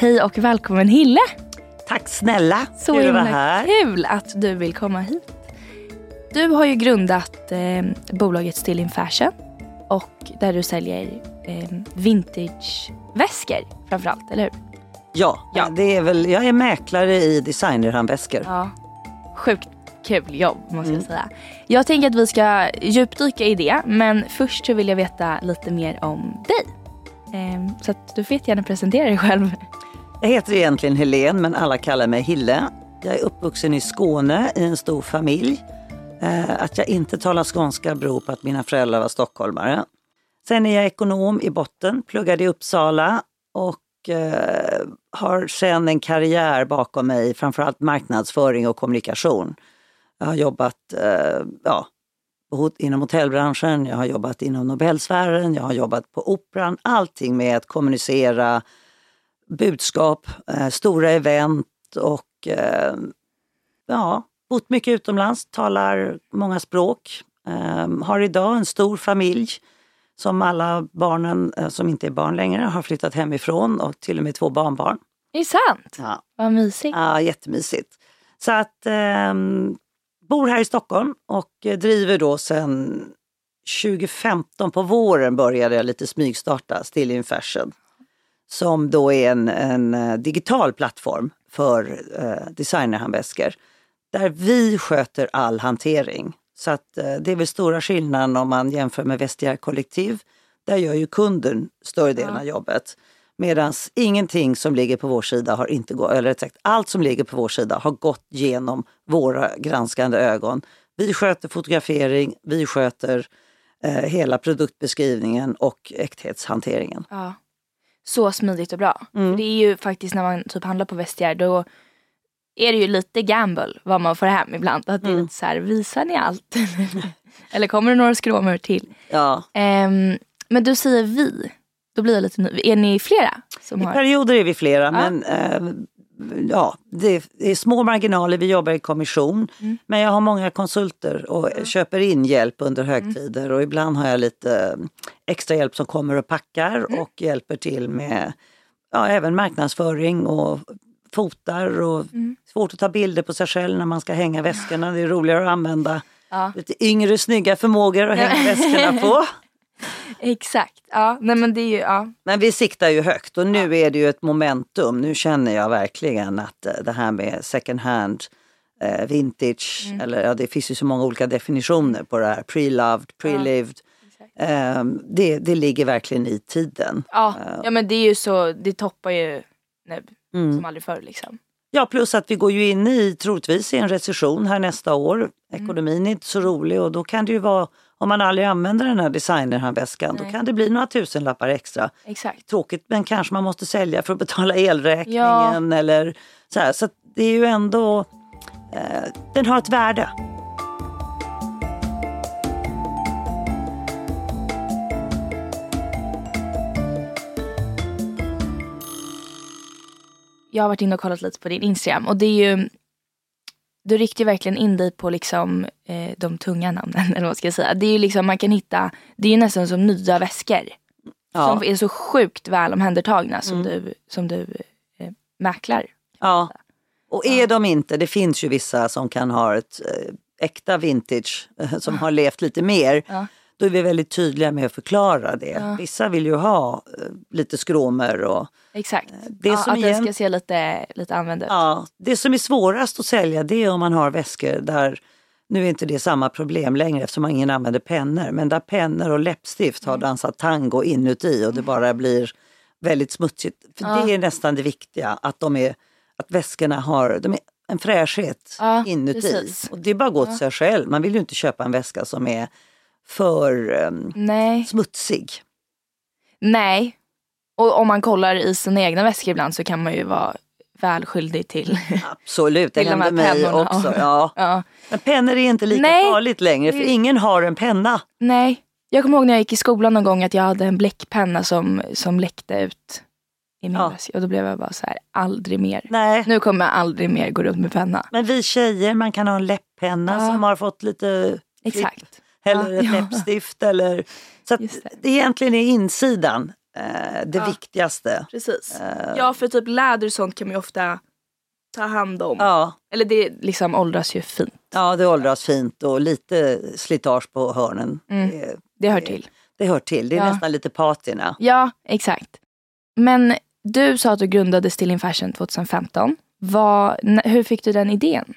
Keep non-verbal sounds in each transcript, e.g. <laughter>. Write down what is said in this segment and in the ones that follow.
Hej och välkommen Hille! Tack snälla, Så kul himla här. kul att du vill komma hit. Du har ju grundat eh, bolaget Still in Fashion och där du säljer eh, vintageväskor framförallt, eller hur? Ja, Ja. Det är väl, jag är mäklare i designerhandväskor. Ja. Sjukt kul jobb måste jag säga. Jag tänker att vi ska djupdyka i det men först så vill jag veta lite mer om dig. Eh, så att du får gärna presentera dig själv. Jag heter egentligen Helen men alla kallar mig Hille. Jag är uppvuxen i Skåne i en stor familj. Eh, att jag inte talar skånska beror på att mina föräldrar var stockholmare. Sen är jag ekonom i botten, pluggade i Uppsala och eh, har sen en karriär bakom mig, framförallt marknadsföring och kommunikation. Jag har jobbat eh, ja, inom hotellbranschen, jag har jobbat inom Nobelsfären, jag har jobbat på Operan. Allting med att kommunicera budskap, eh, stora event och eh, ja, bott mycket utomlands, talar många språk. Eh, har idag en stor familj som alla barnen eh, som inte är barn längre har flyttat hemifrån och till och med två barnbarn. Är det sant? Ja, Vad mysigt. ja jättemysigt. Så att ehm, bor här i Stockholm och driver då sedan 2015 på våren började jag lite smygstarta Still in Fashion. Som då är en, en eh, digital plattform för eh, designerhandväskor. Där vi sköter all hantering. Så att eh, det är väl stora skillnaden om man jämför med Vestiaire Kollektiv. Där gör ju kunden större delen Ja. av jobbet. Medan ingenting som ligger på vår sida har inte gått, eller rätt sagt allt som ligger på vår sida har gått genom våra granskande ögon. Vi sköter fotografering, vi sköter eh, hela produktbeskrivningen och äkthetshanteringen. Ja. Så smidigt och bra. Mm. För det är ju faktiskt när man typ handlar på Vestiaire då är det ju lite gamble vad man får hem ibland. Att det är Mm. lite så här, visar ni allt? <laughs> Eller kommer det några skråmor till? Ja. Ehm, men du säger vi. Då blir jag lite ny. Är ni flera som I har? perioder är vi flera men eh, ja, det, är små marginaler, vi jobbar i kommission. Mm. Men jag har många konsulter och köper in hjälp under högtider och ibland har jag lite eh, extra hjälp som kommer och packar Mm. och hjälper till med ja, även marknadsföring och fotar och Mm. svårt att ta bilder på sig själv när man ska hänga väskorna. Det är roligare att använda Ja. lite yngre snygga förmågor att hänga <laughs> väskorna på. <laughs> Exakt. Ja, nej men det är ju, ja. Men vi siktar ju högt och nu är det ju ett momentum. Nu känner jag verkligen att eh, det här med second hand, eh, vintage, Mm. eller ja, det finns ju så många olika definitioner på det här. Pre-loved, pre-lived. Eh, det, det ligger verkligen i tiden. Ja, ja men det är ju så, det toppar ju nu Mm. som aldrig förr liksom. Ja, plus att vi går ju in i, troligtvis, i en recession här nästa år. Ekonomin är inte så rolig och då kan det ju vara, om man aldrig använder den här designerhandväskan, då Nej. kan det bli några tusenlappar extra. Exakt. tråkigt men kanske man måste sälja för att betala elräkningen eller så här. Så det är ju ändå, eh, den har ett värde. jag har varit inne och kollat lite på din Instagram och det är ju du riktar verkligen in dig på liksom eh, de tunga namnen <laughs> eller vad ska jag säga. Det är ju liksom man kan hitta, det är ju nästan som nya väskor. Ja, Som är så sjukt väl omhändertagna som Mm. du, som du eh, mäklar. ja. Och är de inte, det finns ju vissa som kan ha ett eh, äkta vintage eh, som har levt lite mer. Ja. Då är vi väldigt tydliga med att förklara det. Ja. Vissa vill ju ha eh, lite skråmor och Exakt. det ja, som att den igen- ska se lite, lite använd ut. Ja, det som är svårast att sälja det är om man har väskor där, nu är inte det samma problem längre eftersom ingen använder pennor, men där pennor och läppstift Mm. har dansat tango inuti och det bara blir väldigt smutsigt. För Ja. det är nästan det viktiga, att, de är, att väskorna har de är en fräschhet Ja, inuti. precis. Och det är bara att gå till sig själv, man vill ju inte köpa en väska som är för um, Nej. smutsig. Nej. Och om man kollar i sina egna väskor ibland så kan man ju vara väl skyldig till. <laughs> Absolut, det Till de här händer mig pennorna, också. ja. <laughs> Ja. Men pennor är inte lika Nej. farligt längre för ingen har en penna. Nej. Jag kommer ihåg när jag gick i skolan någon gång att jag hade en bläckpenna som, som läckte ut i min Ja. väska. Och då blev jag bara så här, aldrig mer. Nej. Nu kommer jag aldrig mer gå runt med penna. Men vi tjejer, man kan ha en läpppenna Ja. som har fått lite Exakt. Eller Ja, ett ja. läppstift. Eller, så att det. det egentligen är insidan eh, det Ja. viktigaste. Precis. Eh, Ja för typ läder och sånt kan man ju ofta ta hand om. Ja, Eller det liksom åldras ju fint. ja, det åldras fint och lite slitage på hörnen. Mm. Det, Det hör Det- till. det hör till, det är Ja. nästan lite patina. Ja, exakt. Men du sa att du grundade Still in Fashion 2015. Vad, hur fick du den idén?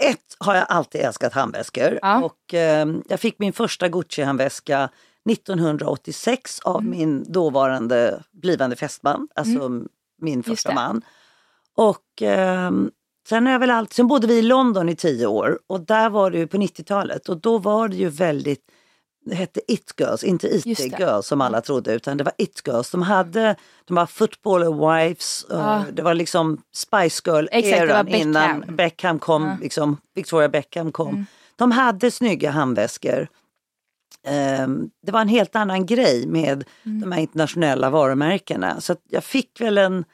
Ett har jag alltid älskat handväskor Ja. och eh, jag fick min första Gucci-handväska 1986 av Mm. min dåvarande blivande fästman, alltså min första man. Och eh, sen, har jag väl alltid, sen bodde vi i London i tio år och där var det ju på 90-talet och då var det ju väldigt det hette It Girls, inte IT. Girls som alla trodde utan det var It Girls. De hade, de var footballer wives, Ja. det var liksom Spice Girl Exakt, det var eran Beckham. innan Beckham kom, Ja. liksom, Victoria Beckham kom. Mm. De hade snygga handväskor. Ehm, det var en helt annan grej med Mm. de här internationella varumärkena. Så jag fick väl en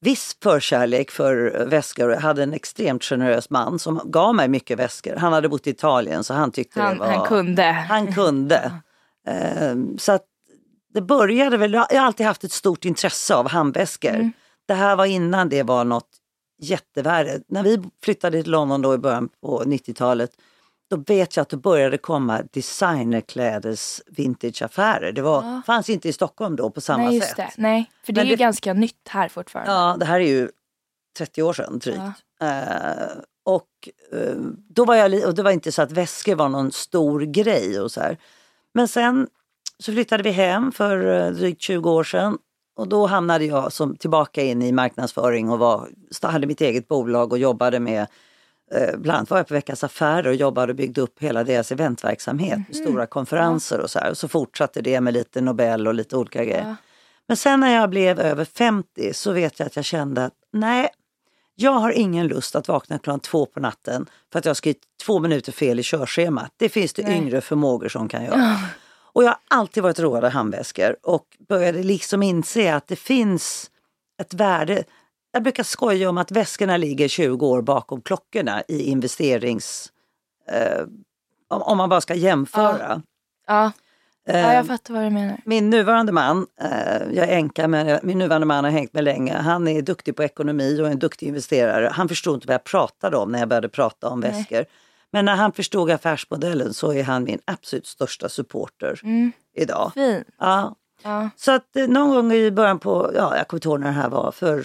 viss förkärlek för väskor jag hade en extremt generös man som gav mig mycket väskor. Han hade bott i Italien så han tyckte Han, det var... han kunde. Han kunde. <laughs> Ehm, så att det började väl, jag har alltid haft ett stort intresse av handväskor. Mm. Det här var innan det var något jättevärde. När vi flyttade till London då i början på 90-talet då vet jag att det började komma designerklädes vintageaffärer. Det var, Ja. fanns inte i Stockholm då på samma Nej, sätt. det. Nej, för det Men är ju det- ganska nytt här fortfarande. Ja, det här är ju 30 år sedan drygt. Ja. Eh, och eh, då var jag, och det var inte så att väskor var någon stor grej och så här. Men sen så flyttade vi hem för eh, drygt 20 år sedan och då hamnade jag som tillbaka in i marknadsföring och var, hade mitt eget bolag och jobbade med Bland annat var jag på Veckans Affärer och jobbade och byggde upp hela deras eventverksamhet med stora konferenser och så här. Och så fortsatte det med lite Nobel och lite olika grejer. Ja. Men sen när jag blev över 50 så vet jag att jag kände att nej, jag har ingen lust att vakna klockan två på natten för att jag skrivit två minuter fel i körschemat. Det finns det Nej. yngre förmågor som kan göra. Och jag har alltid varit road av handväskor och började liksom inse att det finns ett värde. Jag brukar skoja om att väskorna ligger 20 år bakom klockorna i investerings... Eh, om, om man bara ska jämföra. Ja. ja, Eh, jag fattar vad du menar. min nuvarande man, eh, jag är änka men min nuvarande man har hängt med länge. Han är duktig på ekonomi och en duktig investerare. Han förstod inte vad jag pratade om när jag började prata om Nej. väskor. Men när han förstod affärsmodellen så är han min absolut största supporter Mm, idag. fint. Ja. Ja. Så att eh, någon gång i början på, ja jag kommer inte ihåg när det här var, för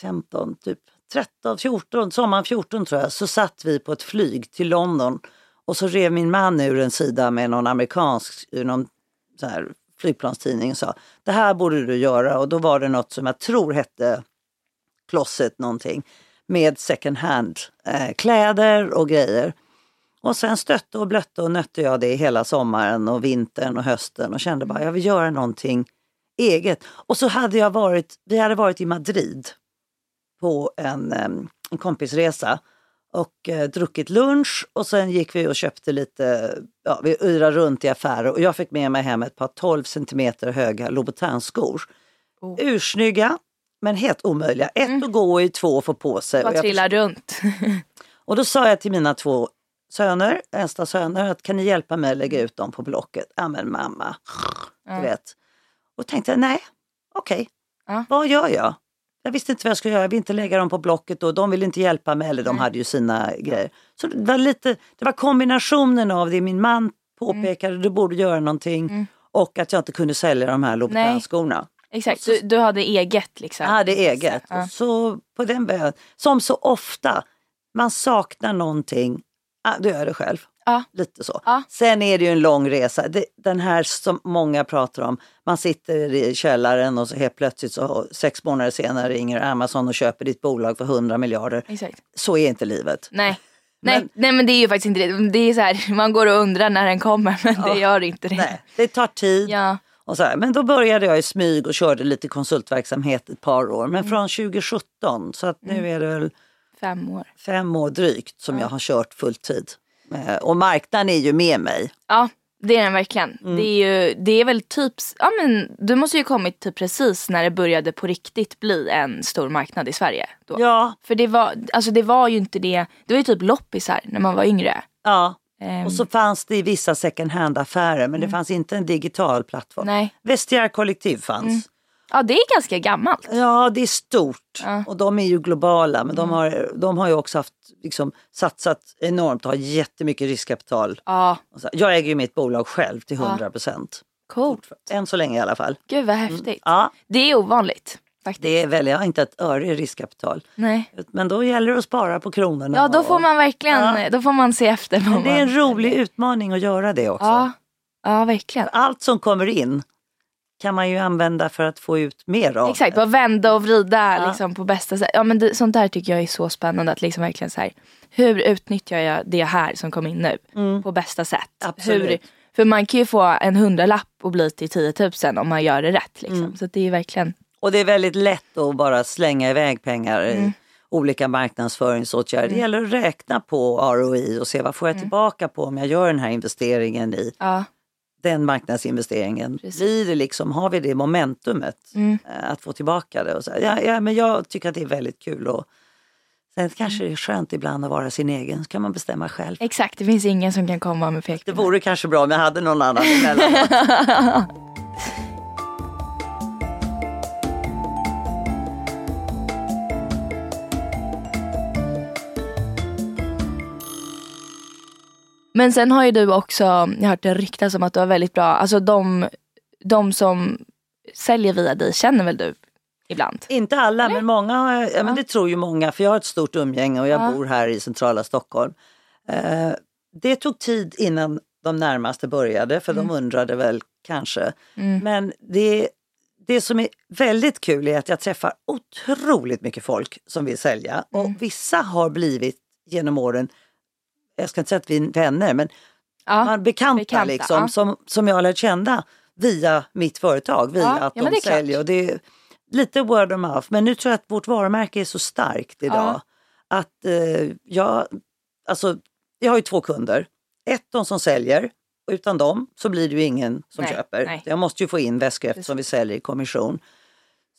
15, typ 13, 14, sommaren 14 tror jag, så satt vi på ett flyg till London och så rev min man ur en sida med någon amerikansk, ur någon så här flygplanstidning och sa det här borde du göra och då var det något som jag tror hette Closet någonting med second hand eh, kläder och grejer. Och sen stötte och blötte och nötte jag det hela sommaren och vintern och hösten och kände bara jag vill göra någonting eget. Och så hade jag varit, vi hade varit i Madrid på en, en kompisresa och eh, druckit lunch och sen gick vi och köpte lite, ja vi yrade runt i affärer och jag fick med mig hem ett par 12 centimeter höga Louboutin-skor. Oh. Ursnygga men helt omöjliga. Ett att gå i, två att få på sig. Och Bara trilla runt. <laughs> och då sa jag till mina två söner, äldsta söner, att kan ni hjälpa mig att lägga ut dem på Blocket? Ja men mamma, du Ja. vet. Och tänkte jag, nej, okej, Ja. vad gör jag? Jag visste inte vad jag skulle göra, jag ville inte lägga dem på Blocket och de ville inte hjälpa mig, eller de hade ju sina grejer. Så det var lite, det var kombinationen av det min man påpekade, du borde göra någonting Mm. och att jag inte kunde sälja de här Louboutin-skorna. Exakt, du, du hade eget liksom. Jag hade eget. Ja. Och Så på den början, som så ofta, man saknar någonting, ah, då gör jag det själv. Ja. Lite så. Ja. Sen är det ju en lång resa. Det, den här som många pratar om, man sitter i källaren och så helt plötsligt så sex månader senare ringer Amazon och köper ditt bolag för 100 miljarder. Exakt. Så är inte livet. Nej. Nej, Men- nej men det är ju faktiskt inte det. Det är så här, <laughs> man går och undrar när den kommer men Ja. det gör inte det. Nej, det tar tid. Ja. Och så här. Men då började jag i smyg och körde lite konsultverksamhet ett par år. Mm. Men från 2017, så att nu är det väl Fem år. fem år drygt som jag har kört fulltid. Eh, Och marknaden är ju med mig. Ja, det är den verkligen. Mm. Det, är ju, det är väl typ, ja men du måste ju kommit typ precis när det började på riktigt bli en stor marknad i Sverige. Då. Ja, För det var, alltså det var ju inte det, det var ju typ loppisar när man var yngre. ja. Ehm, Och så fanns det i vissa second hand-affärer men det fanns inte en digital plattform. Mm. Nej. Vestiaire kollektiv fanns. Ja, det är ganska gammalt. Ja, det är stort Ja. Mm. och de är ju globala men de, har, de har ju också haft, liksom, satsat enormt och har jättemycket riskkapital. Ja, Jag äger ju mitt bolag själv till 100 procent. coolt. Än så länge i alla fall. Gud vad häftigt. Ja, Det är ovanligt. Faktiskt. det är väl, jag inte ett öre i riskkapital. Nej. Men då gäller det att spara på kronorna. Ja, då får man verkligen Ja. då får man se efter. vad Men det är en rolig utmaning att göra det också. Ja, ja verkligen. Allt som kommer in kan man ju använda för att få ut mer av. Exakt, bara vända och vrida Ja. liksom, på bästa sätt. Ja, men det, sånt där tycker jag är så spännande. Att liksom verkligen så här, hur utnyttjar jag det här som kom in nu på bästa sätt? Mm. Absolut. Hur, för man kan ju få en hundralapp och bli till 10 000 om man gör det rätt. Liksom. Mm. Så det är verkligen, Och det är väldigt lätt att bara slänga iväg pengar Mm. i olika marknadsföringsåtgärder. Det gäller att räkna på ROI och se vad får jag Mm. tillbaka på om jag gör den här investeringen i ja. Den marknadsinvesteringen. Precis. Blir det liksom, har vi det momentumet Mm. eh, att få tillbaka det? Och så, ja, ja, men jag tycker att det är väldigt kul. Och, sen kanske det är skönt ibland att vara sin egen, så kan man bestämma själv. Exakt, det finns ingen som kan komma med Det pekpinnar. vore kanske bra om jag hade någon annan emellan. <laughs> Men sen har ju du också, jag har hört det ryktas om att du har väldigt bra, alltså de, de som säljer via dig känner väl du ibland? Inte alla, men många ja, men det tror ju många för jag har ett stort umgänge och jag Ja. bor här i centrala Stockholm. Eh, det tog tid innan de närmaste började för de undrade väl kanske. Men det, det som är väldigt kul är att jag träffar otroligt mycket folk som vill sälja och vissa har blivit genom åren, jag ska inte säga att vi är vänner, men Ja, man bekanta, bekanta, liksom, ja. som, som jag har lärt känna via mitt företag, via Ja, att de säljer. Och det är lite word of mouth, men nu tror jag att vårt varumärke är så starkt idag. Att eh, jag, alltså, jag har ju två kunder. Ett, de som säljer. Utan dem så blir det ju ingen som Nej, köper. nej. Jag måste ju få in väskor eftersom vi säljer i kommission.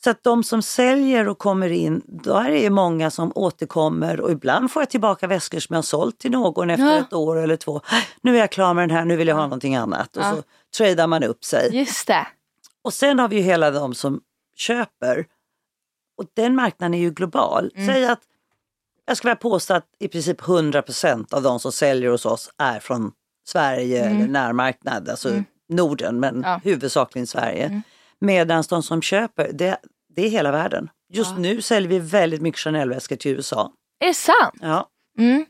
Så att de som säljer och kommer in, där är det många som återkommer och ibland får jag tillbaka väskor som jag har sålt till någon efter Ja. ett år eller två. Nu är jag klar med den här, nu vill jag ha någonting annat. Och Ja. så tradar man upp sig. Just det. Och sen har vi ju hela de som köper. Och den marknaden är ju global. Mm. Säg att jag skulle vilja påstå att i princip 100% av de som säljer hos oss är från Sverige eller närmarknad, alltså Norden men Mm. Ja. Mm. huvudsakligen Sverige. Medan de som köper, det, det är hela världen. Just nu säljer vi väldigt mycket Chanel-väskor till USA. Är det sant? Ja. Mm.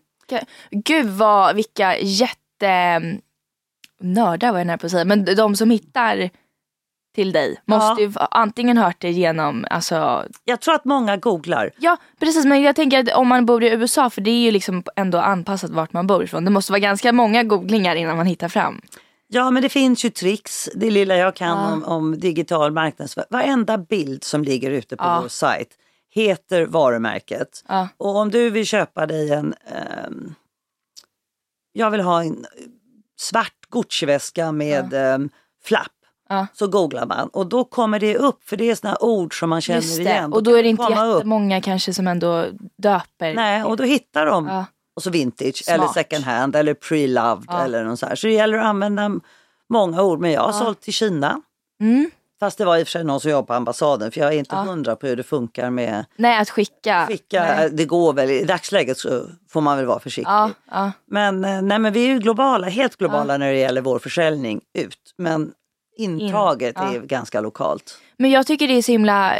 Gud vad, vilka jätte nördar var jag nära på att säga. Men de som hittar till dig måste Ja. ju antingen hört det genom, alltså, Jag tror att många googlar. ja precis men jag tänker att om man bor i USA för det är ju liksom ändå anpassat vart man bor ifrån. Det måste vara ganska många googlingar innan man hittar fram. Ja, men det finns ju tricks, det lilla jag kan Ja. om, om digital marknadsföring. Varenda bild som ligger ute på Ja. vår sajt heter varumärket. Ja. Och om du vill köpa dig en... ehm, jag vill ha en svart Gucci-väska med ehm, flapp. Ja. Så googlar man och då kommer det upp för det är såna ord som man känner igen. Och då är det inte komma upp. jättemånga kanske som ändå döper. Nej, och då hittar de Ja. Och så vintage Smart. eller second hand eller pre-loved Ja. eller något så här. Så det gäller att använda många ord. Men jag har sålt till Kina. Mm. Fast det var i och för sig någon som jobbade på ambassaden för jag är inte Ja. hundra på hur det funkar med Nej att skicka. skicka. Nej. Det går väl, i dagsläget så får man väl vara försiktig. Ja, ja. Men, eh, nej, men vi är ju globala, helt globala när det gäller vår försäljning ut. Men intaget ja. är ganska lokalt. Men jag tycker det är så himla,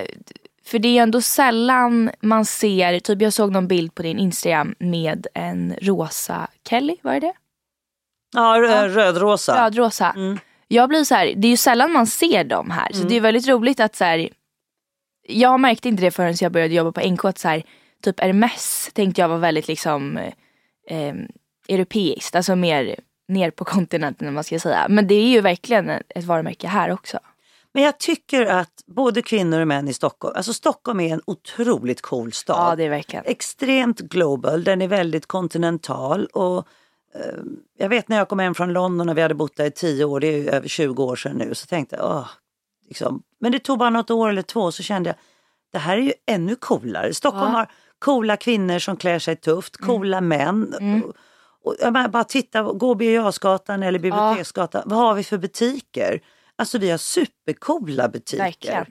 för det är ändå sällan man ser, typ jag såg någon bild på din Instagram med en rosa Kelly, var det det? Ja, rö- rödrosa. Rödrosa. Mm. Jag blir så här, det är ju sällan man ser dem här. Så det är väldigt roligt att så här, jag märkte inte det förrän jag började jobba på NK att så här, typ Hermes tänkte jag var väldigt liksom eh, europeiskt, alltså mer ner på kontinenten om man ska säga. Men det är ju verkligen ett varumärke här också. Men jag tycker att både kvinnor och män i Stockholm, alltså Stockholm är en otroligt cool stad. Ja det är verkligen. extremt global, den är väldigt kontinental och eh, jag vet när jag kom hem från London och vi hade bott där i tio år, det är över 20 år sedan nu, så tänkte jag, åh, liksom. men det tog bara något år eller två så kände jag, det här är ju ännu coolare. Stockholm Ja. har coola kvinnor som klär sig tufft, coola män. Och, Och jag bara, bara titta, gå Birger eller Biblioteksgatan. Vad har vi för butiker? Alltså vi har supercoola butiker. Verkligen.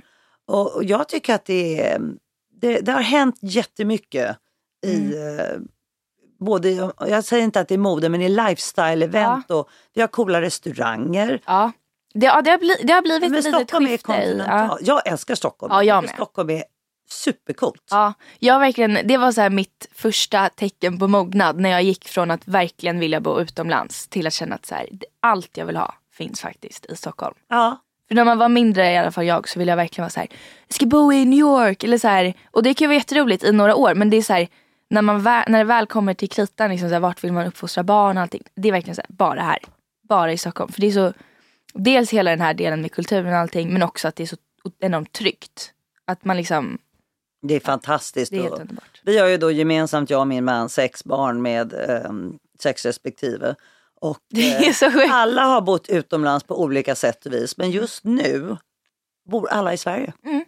Och, och jag tycker att det, är, det, det har hänt jättemycket i Mm. eh, både, jag säger inte att det är mode, men i lifestyle-event och vi har coola restauranger. Ja. Det, ja, det, har, bli, det har blivit Men ett litet Stockholm är skifte kontinental. Ja. Jag älskar Stockholm. Ja, jag med. Stockholm är supercoolt. Ja, jag verkligen, det var så här mitt första tecken på mognad när jag gick från att verkligen vilja bo utomlands till att känna att så här, allt jag vill ha finns faktiskt i Stockholm. Ja. För när man var mindre, i alla fall jag, så ville jag verkligen vara så här, jag ska bo i New York. Eller så här, och det kan ju vara jätteroligt i några år men det är så här, när, man väl, när det väl kommer till kritan, liksom så här, vart vill man uppfostra barn och allting. Det är verkligen så här, bara här. Bara i Stockholm. För det är så, dels hela den här delen med kulturen och allting men också att det är så enormt tryggt. Att man liksom, Det är fantastiskt. det är helt. Vi har ju då gemensamt, jag och min man, sex barn med ehm, sex respektive. Och, Det eh, är så alla har bott utomlands på olika sätt och vis. Men just nu bor alla i Sverige. Mm.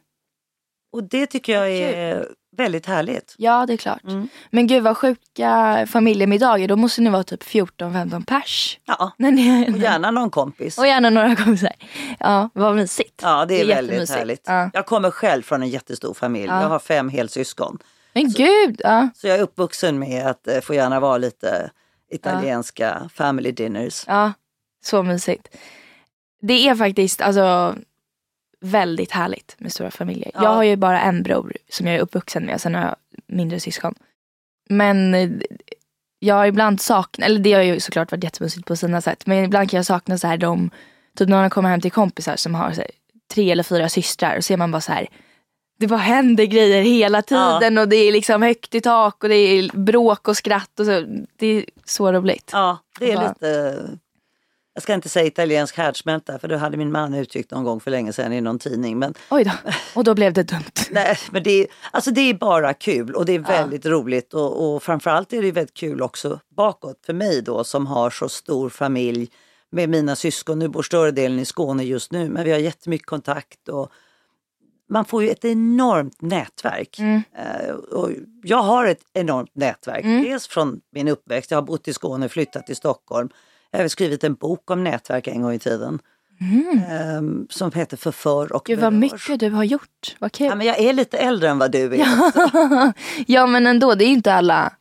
Och det tycker jag är väldigt härligt. Ja det är klart. Mm. Men gud vad sjuka familjemiddagar, då måste ni vara typ 14-15 pers. Ja, När ni, och gärna någon kompis. och gärna några kompisar. Ja, vad mysigt. Ja, det är, väldigt jättemysigt. härligt. Ja. Jag kommer själv från en jättestor familj. Ja. Jag har fem helsyskon. Men gud, ja. Så jag är uppvuxen med att det får gärna vara lite italienska family dinners. ja. Så mysigt. Det är faktiskt alltså väldigt härligt med stora familjer. Ja. Jag har ju bara en bror som jag är uppvuxen med, sen har jag mindre syskon. Men jag har ibland saknat, eller det har ju såklart varit jättemysigt på sina sätt, men ibland kan jag sakna så här de, typ när man kommer hem till kompisar som har här, tre eller fyra systrar och ser man bara så här det bara händer grejer hela tiden och det är liksom högt i tak och det är bråk och skratt och så. Det är så roligt. Ja, det är Bara- lite... Jag ska inte säga italiensk härdsmälta för det hade min man uttryckt någon gång för länge sedan i någon tidning. Men, Oj då. Och då blev det dumt. <laughs> nej, men det, är, alltså det är bara kul och det är väldigt roligt och, och framförallt är det väldigt kul också bakåt för mig då som har så stor familj med mina syskon. Nu bor större delen i Skåne just nu men vi har jättemycket kontakt och man får ju ett enormt nätverk. Eh, och jag har ett enormt nätverk. Dels från min uppväxt, jag har bott i Skåne, flyttat till Stockholm. Jag har skrivit en bok om nätverk en gång i tiden. Eh, som heter Förför och Gud vad mycket du har gjort. Vad kul. Ja, men jag är lite äldre än vad du är. <laughs> ja men ändå, det är inte alla,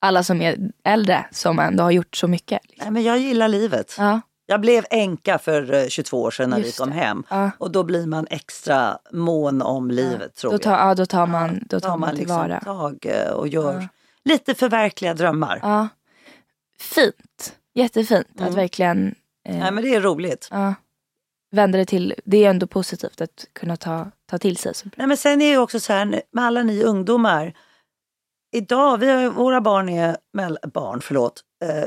alla som är äldre som ändå har gjort så mycket. Liksom. Nej, men jag gillar livet. Ja. Jag blev änka för eh, 22 år sedan när Just vi kom det. hem. Ja. Och då blir man extra mån om livet tror Då jag. tar, ja, då tar man, då tar tar man liksom tillvara. tag eh, och gör lite förverkliga drömmar. Ja. Fint. Jättefint Mm. att verkligen eh, Nej, men det är roligt. ja, vända det till. Det är ändå positivt att kunna ta, ta till sig. Nej, men sen är det också så här med alla ni ungdomar. Idag, vi har, våra barn är, mell, barn, förlåt, eh,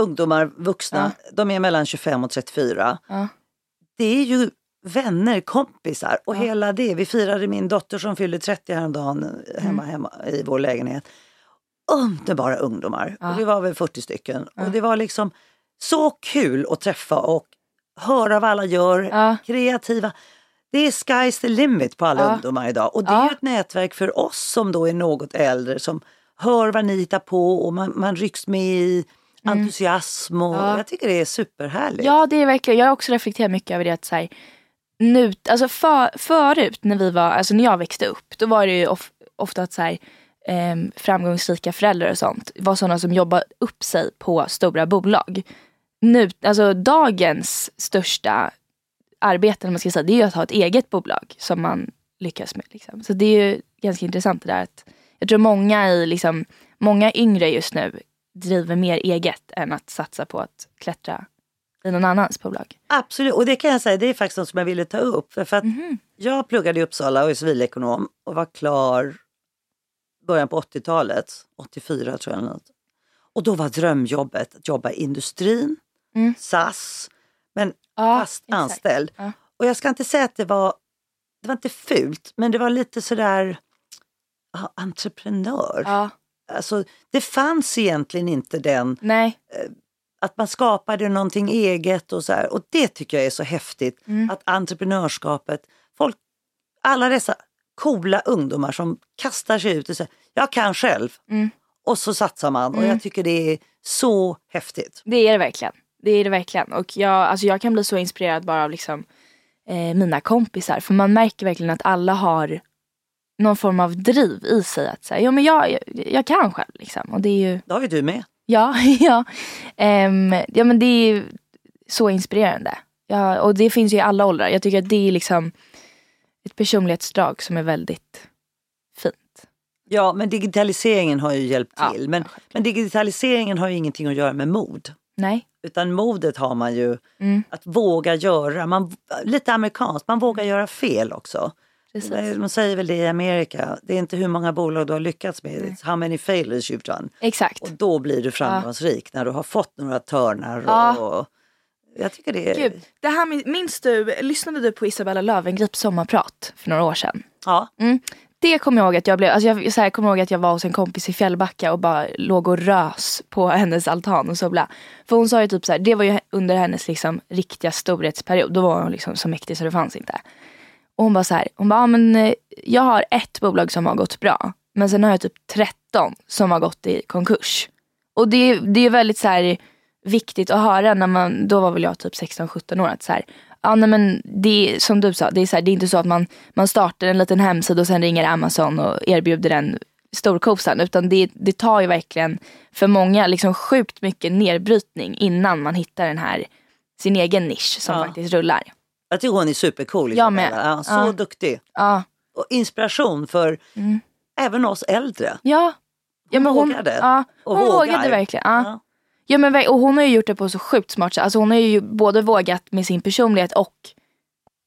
ungdomar, vuxna, de är mellan 25 och 34. Ja. Det är ju vänner, kompisar och Ja. hela det. Vi firade min dotter som fyllde 30 häromdagen eh, hemma, Mm. hemma i vår lägenhet. Underbara ungdomar. Ja. Och vi var väl 40 stycken. Ja. Och det var liksom så kul att träffa och höra vad alla gör. Ja. Kreativa. Det är sky's the limit på alla Ja. ungdomar idag. Och det är Ja. ett nätverk för oss som då är något äldre som hör vad ni hittar på och man, man rycks med i entusiasm. Och Mm. Ja. Jag tycker det är superhärligt. Ja, det är verkligen, jag har också reflekterat mycket över det att så här, nu, alltså för, förut när vi var, alltså när jag växte upp, då var det ju of, ofta att så här, ehm, framgångsrika föräldrar och sånt var sådana som jobbade upp sig på stora bolag. Nu, alltså dagens största arbete, man ska säga, det är ju att ha ett eget bolag som man lyckas med. Liksom. Så det är ju ganska intressant det där att jag tror många i liksom, många yngre just nu driver mer eget än att satsa på att klättra i någon annans bolag. Absolut, och det kan jag säga, det är faktiskt något som jag ville ta upp. För att Mhm. Jag pluggade i Uppsala och är civilekonom och var klar början på 80-talet, 84 tror jag. Något. Och då var drömjobbet att jobba i industrin, Mm. SAS, men Ja, fast exakt. anställd. Ja. Och jag ska inte säga att det var, det var inte fult, men det var lite sådär entreprenör. Ja, Alltså, det fanns egentligen inte den nej. att man skapade någonting eget och så här. Och det tycker jag är så häftigt. Mm. Att entreprenörskapet, folk, alla dessa coola ungdomar som kastar sig ut och säger jag kan själv. Mm. och så satsar man och Mm. jag tycker det är så häftigt. Det är det verkligen. Det är det verkligen. Och jag, alltså jag kan bli så inspirerad bara av liksom, eh, mina kompisar. För man märker verkligen att alla har någon form av driv i sig. Att säga, ja men jag, jag, jag kan själv liksom. Och det är ju, Det har ju du med. ja, <laughs> ja. Ehm, ja men det är så inspirerande. Ja, och det finns ju i alla åldrar. Jag tycker att det är liksom ett personlighetsdrag som är väldigt fint. Ja, men digitaliseringen har ju hjälpt till. Men, ja, självklart. men digitaliseringen har ju ingenting att göra med mod. Nej. Utan modet har man ju Mm. att våga göra. Man, lite amerikanskt, man vågar göra fel också. Precis. De säger väl det i Amerika, det är inte hur många bolag du har lyckats med, it's how many failures you've done. Exakt. Och då blir du framgångsrik när du har fått några törnar. Ja. och, jag tycker det är... Gud, det här, min- minns du, lyssnade du på Isabella Lövengrips sommarprat för några år sedan? Ja, Det kommer jag ihåg att jag blev, alltså jag så här, kommer ihåg att jag var hos en kompis i Fjällbacka och bara låg och rös på hennes altan och så bla. För hon sa ju typ så här, det var ju under hennes liksom riktiga storhetsperiod. Då var hon liksom så mäktig så det fanns inte. Och hon bara så här, hon bara, ja, men eh, jag har ett bolag som har gått bra. Men sen har jag typ 13 som har gått i konkurs. Och det, är- det är väldigt så här viktigt att höra när man, då var väl jag typ 16-17 år, att så här, ja nej men det är som du sa, det är, så här, det är inte så att man, man startar en liten hemsida och sen ringer Amazon och erbjuder den storkosan. Utan det, det tar ju verkligen för många liksom sjukt mycket nedbrytning innan man hittar den här, sin egen nisch som Ja. faktiskt rullar. Jag tycker hon är supercool. Jag med. Ja, så Ja. duktig. Ja, Och inspiration för Mm. även oss äldre. ja. ja men hon, vågade. Ja, Och hon vågar. vågade verkligen. Ja. Ja. Men, och hon har ju gjort det på så sjukt smart sätt. Alltså hon har ju både vågat med sin personlighet och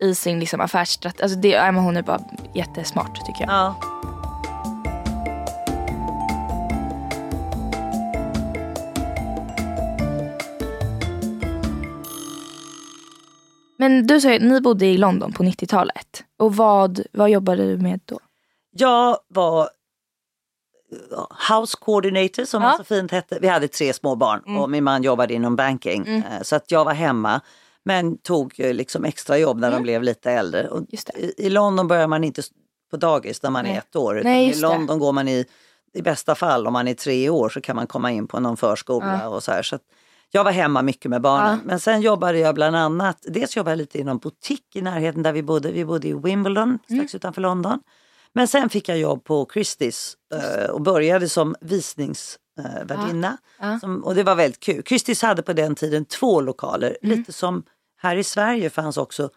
i sin liksom affärsstrategi. Alltså det, ja, men hon är bara jättesmart tycker jag. Ja. Men du sa ju, ni bodde i London på 90-talet. Och vad, vad jobbade du med då? Jag var ja, house coordinator som Ja. så fint hette. Vi hade tre små barn och min man jobbade inom banking. Eh, Så att jag var hemma men tog eh, liksom extra jobb när de blev lite äldre. Och i, London börjar man inte på dagis när man Nej. är ett år. Nej, I just det. London går man i, i bästa fall om man är tre år så kan man komma in på någon förskola och så här. Så att jag var hemma mycket med barnen. Men sen jobbade jag bland annat, dels jobbade jag lite inom butik i närheten där vi bodde. Vi bodde i Wimbledon strax utanför London. Men sen fick jag jobb på Christie's eh, och började som visningsvärdinna. Ja. Som, och det var väldigt kul. Christie's hade på den tiden två lokaler, lite som här i Sverige fanns också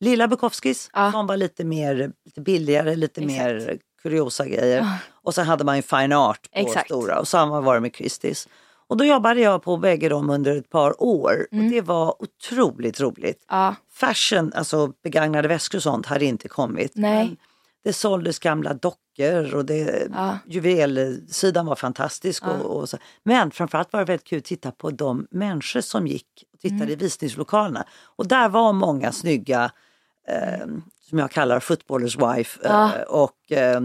Lilla Bukowskis Ja. som var lite mer lite billigare, lite Exakt. mer kuriosa grejer. Och sen hade man ju Fine Art på Exakt. stora och samma var det med Christie's. Och då jobbade jag på bägge dem under ett par år Mm. och det var otroligt roligt. Ja, Fashion, alltså begagnade väskor och sånt, hade inte kommit. Nej. Det såldes gamla dockor och det, Ja. juvelsidan var fantastisk. Och, och så. Men framförallt var det väldigt kul att titta på de människor som gick och tittade Mm. i visningslokalerna. Och där var många snygga, eh, som jag kallar footballers wife, Ja. eh, och eh,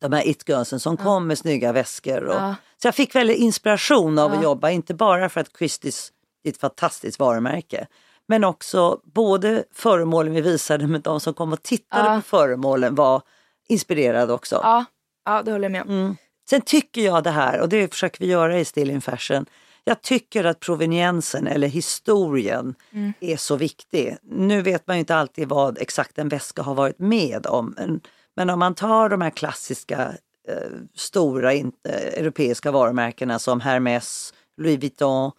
de här it-girlsen som kom med snygga väskor. Och, Ja. Så jag fick väldigt inspiration av Ja. att jobba, inte bara för att Christie's är ett fantastiskt varumärke. Men också både föremålen vi visade men de som kom och tittade Ja. på föremålen var inspirerade också. ja, ja det håller jag med om. Mm. Sen tycker jag det här, och det försöker vi göra i Still in Fashion, jag tycker att proveniensen eller historien Mm. är så viktig. Nu vet man ju inte alltid vad exakt en väska har varit med om. Men, om man tar de här klassiska eh, stora in, eh, europeiska varumärkena som Hermès, Louis Vuitton,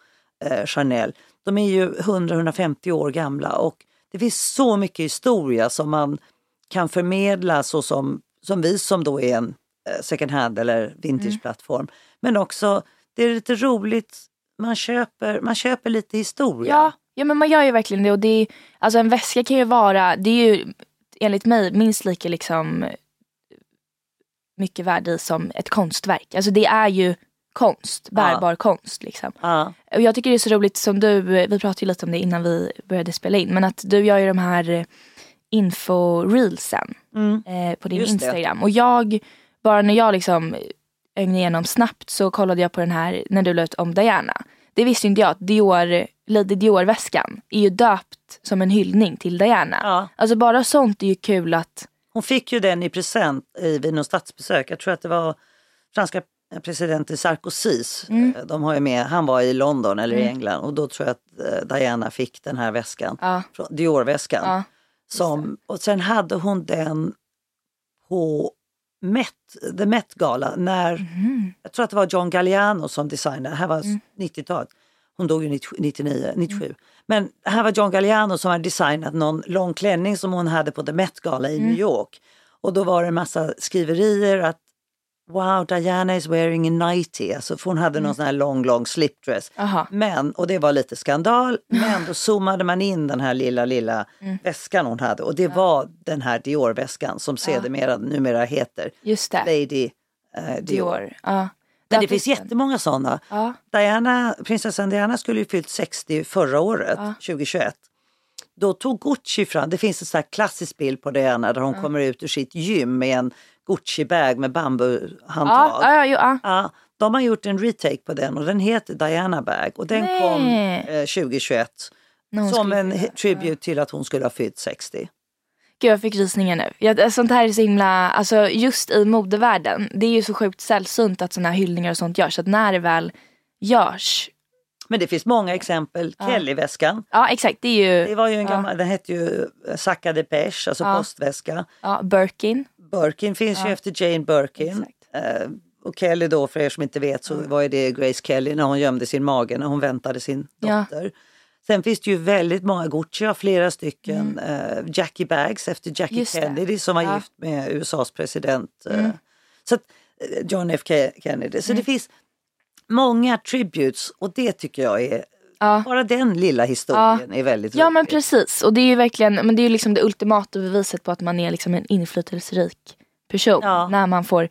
eh, Chanel. De är ju 100-150 år gamla och det finns så mycket historia som man kan förmedla så som, som vi som då är en eh, second hand eller vintageplattform. Men också, det är lite roligt, man köper, man köper lite historia. Ja, ja men man gör ju verkligen det. Och det är, alltså en väska kan ju vara, det är ju enligt mig minst lika liksom mycket värde i som ett konstverk. Alltså det är ju konst, bärbar konst. Liksom. Ja. Och jag tycker det är så roligt som du, vi pratade ju lite om det innan vi började spela in, men att du gör ju de här info-reelsen Mm. eh, på din Just det. Instagram. Och jag, bara när jag liksom ögnade igenom snabbt så kollade jag på den här när du la ut om Diana. Det visste inte jag att Dior, Lady Dior-väskan är ju döpt som en hyllning till Diana. Ja. Alltså bara sånt är ju kul att, Hon fick ju den i present i, vid något statsbesök. Jag tror att det var franska presidenten Sarkozys, eh, de har ju med, han var i London eller i England och då tror jag att eh, Diana fick den här väskan, Ja. Dior-väskan. Ja. Som, och sen hade hon den på Met, The Met Gala när, Mhm. jag tror att det var John Galliano som designade, det här var Mm. 90-talet. Hon dog ju 90 99, 97. Men det här var John Galliano som hade designat någon lång klänning som hon hade på The Met Gala i Mm. New York. Och då var det en massa skriverier att Wow, Diana is wearing a nightie. Alltså, för hon hade någon sån här lång, lång slipdress. Aha. Men, och det var lite skandal, <laughs> men då zoomade man in den här lilla, lilla Mm. väskan hon hade och det var den här Dior-väskan som sedermera numera heter Just det. Lady eh, Dior. Dior. Ja. Men det finns jättemånga sådana. Ja. Diana, prinsessan Diana skulle ju fyllt 60 förra året, 2021. Då tog Gucci fram, det finns en sån klassisk bild på Diana där hon kommer ut ur sitt gym med en Gucci-bag med bambuhandtag. Ja, ja, ja, ja. Ja, de har gjort en retake på den och den heter Diana Bag och den Nej. kom eh, 2021 När hon som en tribute till att hon skulle ha fyllt 60. Gud jag fick rysningar nu. Jag, sånt här är så himla, alltså just i modevärlden. Det är ju så sjukt sällsynt att såna här hyllningar och sånt görs. Så att när det väl görs. Men det finns många exempel. Kelly-väskan, Ja exakt, det är det ju var ju en ja. gammal, den hette ju eh, Sacca de Peche, alltså Ja. postväska. ja, Birkin. Birkin finns ju efter Jane Birkin. Eh, och Kelly då, för er som inte vet, så var ju det Grace Kelly när hon gömde sin mage när hon väntade sin Ja. dotter. Sen finns det ju väldigt många, Gucci flera stycken, eh, Jackie Bags efter Jackie Mm. Just det. Kennedy som var Ja. gift med USAs president. eh, Mm. Så att, eh, John F Kennedy. Så det finns många tributes och det tycker jag är, Ja. bara den lilla historien är väldigt Ja rolig. men precis. Och det är ju verkligen, men det är ju liksom det ultimata beviset på att man är liksom en inflytelserik person. Ja. När man får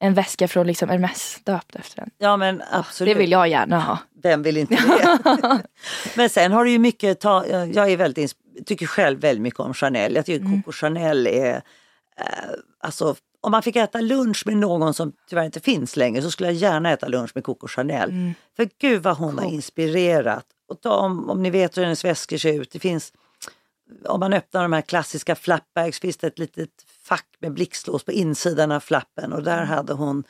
en väska från liksom Hermes döpt efter en. Ja men absolut. Det vill jag gärna ha. Vem vill inte <laughs> det? Men sen har du ju mycket, ta, jag är väldigt, tycker själv väldigt mycket om Chanel. Jag tycker Mm. Coco Chanel är, eh, alltså om man fick äta lunch med någon som tyvärr inte finns längre så skulle jag gärna äta lunch med Coco Chanel. Mm. För gud vad hon har inspirerat. Och ta, om, om ni vet hur hennes väskor ser ut, det finns om man öppnar de här klassiska flapbags finns det ett litet fack med blixtlås på insidan av flappen och Mm. där hade hon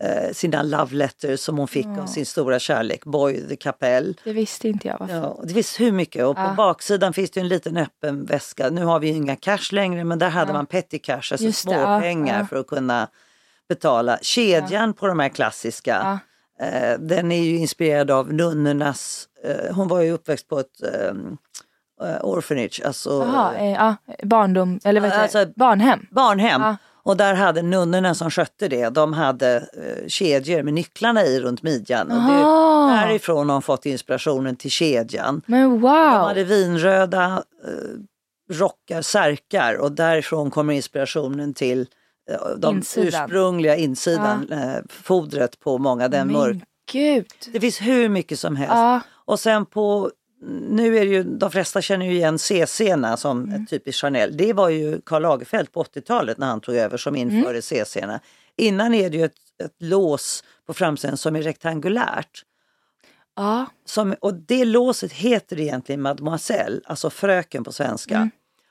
eh, sina love letters som hon fick av sin stora kärlek, Boy the Capelle. Det visste inte jag. Varför. Ja, det finns hur mycket och på baksidan finns det en liten öppen väska. Nu har vi ju inga cash längre men där hade man petty cash, alltså Just det, små ja, pengar ja. för att kunna betala. Kedjan på de här klassiska, eh, den är ju inspirerad av nunnornas, eh, hon var ju uppväxt på ett eh, eh, orphanage, alltså Jaha, eh, ja, barndom, eller vad heter Alltså-? Barnhem. barnhem. Ja. Och där hade nunnorna som skötte det, de hade eh, kedjor med nycklarna i runt midjan. Och det, därifrån har de fått inspirationen till kedjan. Men De wow. hade vinröda eh, rockar, särkar och därifrån kommer inspirationen till eh, de Insidan. ursprungliga insidan, eh, fodret på många, den mörk. Gud. Det finns hur mycket som helst. Ja. Och sen på, nu är det ju, de flesta känner ju igen CC-erna som Mm. ett typiskt Chanel. Det var ju Karl Lagerfeld på 80-talet när han tog över som Mm. införde CC-erna. Innan är det ju ett, ett lås på framsidan som är rektangulärt. Ja. Som, och det låset heter egentligen Mademoiselle, alltså fröken på svenska. Mm.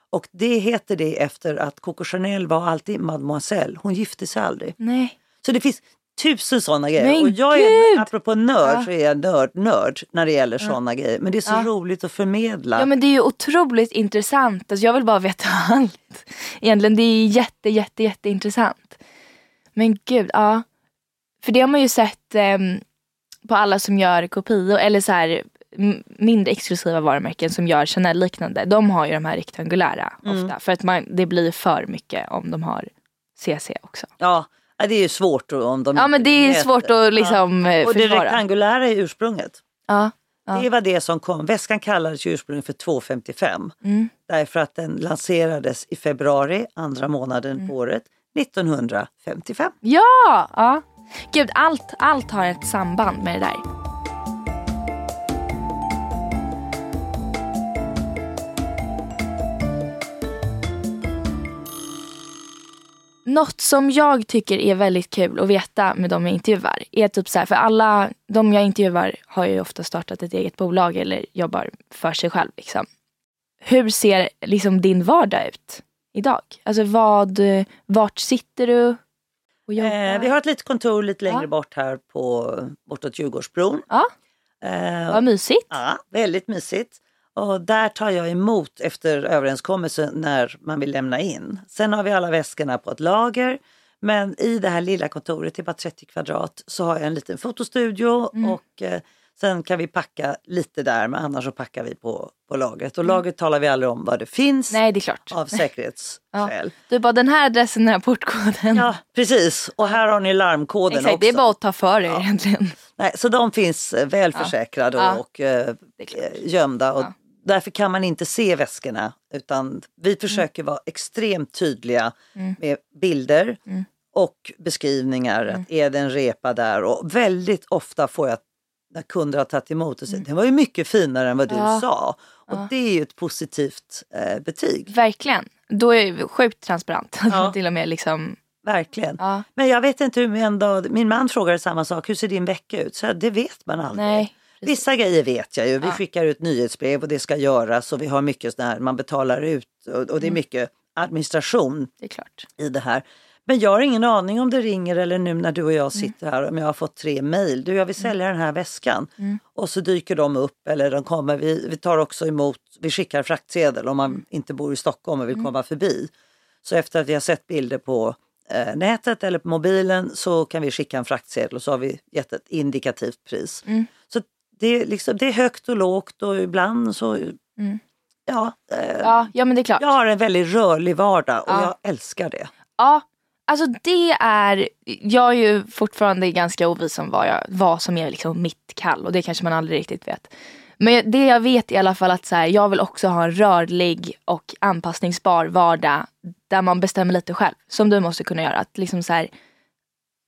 Och det heter det efter att Coco Chanel var alltid Mademoiselle, hon gifte sig aldrig. Nej. Så det finns tusen sådana grejer. Men och jag är, gud! apropå nörd, Ja. så är jag nörd, nörd när det gäller sådana grejer. Men det är så Ja. roligt att förmedla. Ja men det är ju otroligt intressant. Alltså, jag vill bara veta <laughs> allt. Egentligen det är jätte jätte jätteintressant. Men gud, ja. För det har man ju sett ehm, på alla som gör kopior eller så här mindre exklusiva varumärken som gör Chanel-liknande. De har ju de här rektangulära Mm. ofta. För att man, det blir för mycket om de har CC också. Ja, ja, det är ju svårt om de Ja men det är mäter. svårt att liksom ja. Och det försvara. rektangulära är ursprunget. Ja. Ja. Det var det som kom. Väskan kallades ju ursprungligen för 255. Mm. Därför att den lanserades i februari, andra månaden Mm. på året, 1955. Ja! ja. Gud, allt, allt har ett samband med det där. Något som jag tycker är väldigt kul att veta med de jag intervjuar är typ så här, för alla de jag intervjuar har ju ofta startat ett eget bolag eller jobbar för sig själv. Liksom. Hur ser liksom din vardag ut idag? Alltså vad, vart sitter du? Och jobba. Eh, vi har ett litet kontor lite längre Ja. bort här på, bortåt Djurgårdsbron. Ja, Eh, vad mysigt. Ja, väldigt mysigt. Och där tar jag emot efter överenskommelse när man vill lämna in. Sen har vi alla väskorna på ett lager. Men i det här lilla kontoret, det är bara 30 kvadrat, så har jag en liten fotostudio Mm. och eh, sen kan vi packa lite där, men annars så packar vi på, på lagret. Och Mm. lagret talar vi aldrig om vad det finns Nej, det är klart. av <laughs> säkerhetsskäl. Du bara, den här adressen, den här portkoden. Ja, precis. Och här har ni larmkoden Exakt, också. det är bara att ta för er egentligen. Nej, så de finns eh, väl Ja. försäkrade Ja. och klart. eh, gömda. Och Ja. Därför kan man inte se väskorna utan vi försöker vara extremt tydliga Mm. med bilder Mm. och beskrivningar. Att är det en repa där? Och väldigt ofta får jag när kunder har tagit emot och säger det var ju mycket finare än vad du Mm. Ja. sa. Och Ja. det är ju ett positivt eh, betyg. Verkligen. Då är det sjukt transparent. <laughs> Ja. Till och med liksom. Verkligen. Men jag vet inte hur en dag, min man frågade samma sak, hur ser din vecka ut? Så det vet man aldrig. Nej. Precis. Vissa grejer vet jag ju. Vi Ja. skickar ut nyhetsbrev och det ska göras och vi har mycket sån här, man betalar ut och, och Mm. det är mycket administration Det är i det här. Men jag har ingen aning om det ringer eller nu när du och Mm. jag sitter här om jag har fått tre mejl. Du, jag vill sälja den här väskan. Mm. Och så dyker de upp eller de kommer. Vi, vi tar också emot, vi skickar fraktsedel om man Mm. inte bor i Stockholm och vill komma förbi. Så efter att vi har sett bilder på eh, nätet eller på mobilen så kan vi skicka en fraktsedel och så har vi gett ett indikativt pris. Mm. Så det är, liksom, det är högt och lågt och ibland så... Ja, eh, Ja, ja men det är klart. jag har en väldigt rörlig vardag och Ja. jag älskar det. Ja, alltså det är, jag är ju fortfarande ganska ovis om vad, jag, vad som är liksom mitt kall och det kanske man aldrig riktigt vet. Men det jag vet i alla fall att så här, jag vill också ha en rörlig och anpassningsbar vardag där man bestämmer lite själv. Som du måste kunna göra. Att liksom så här,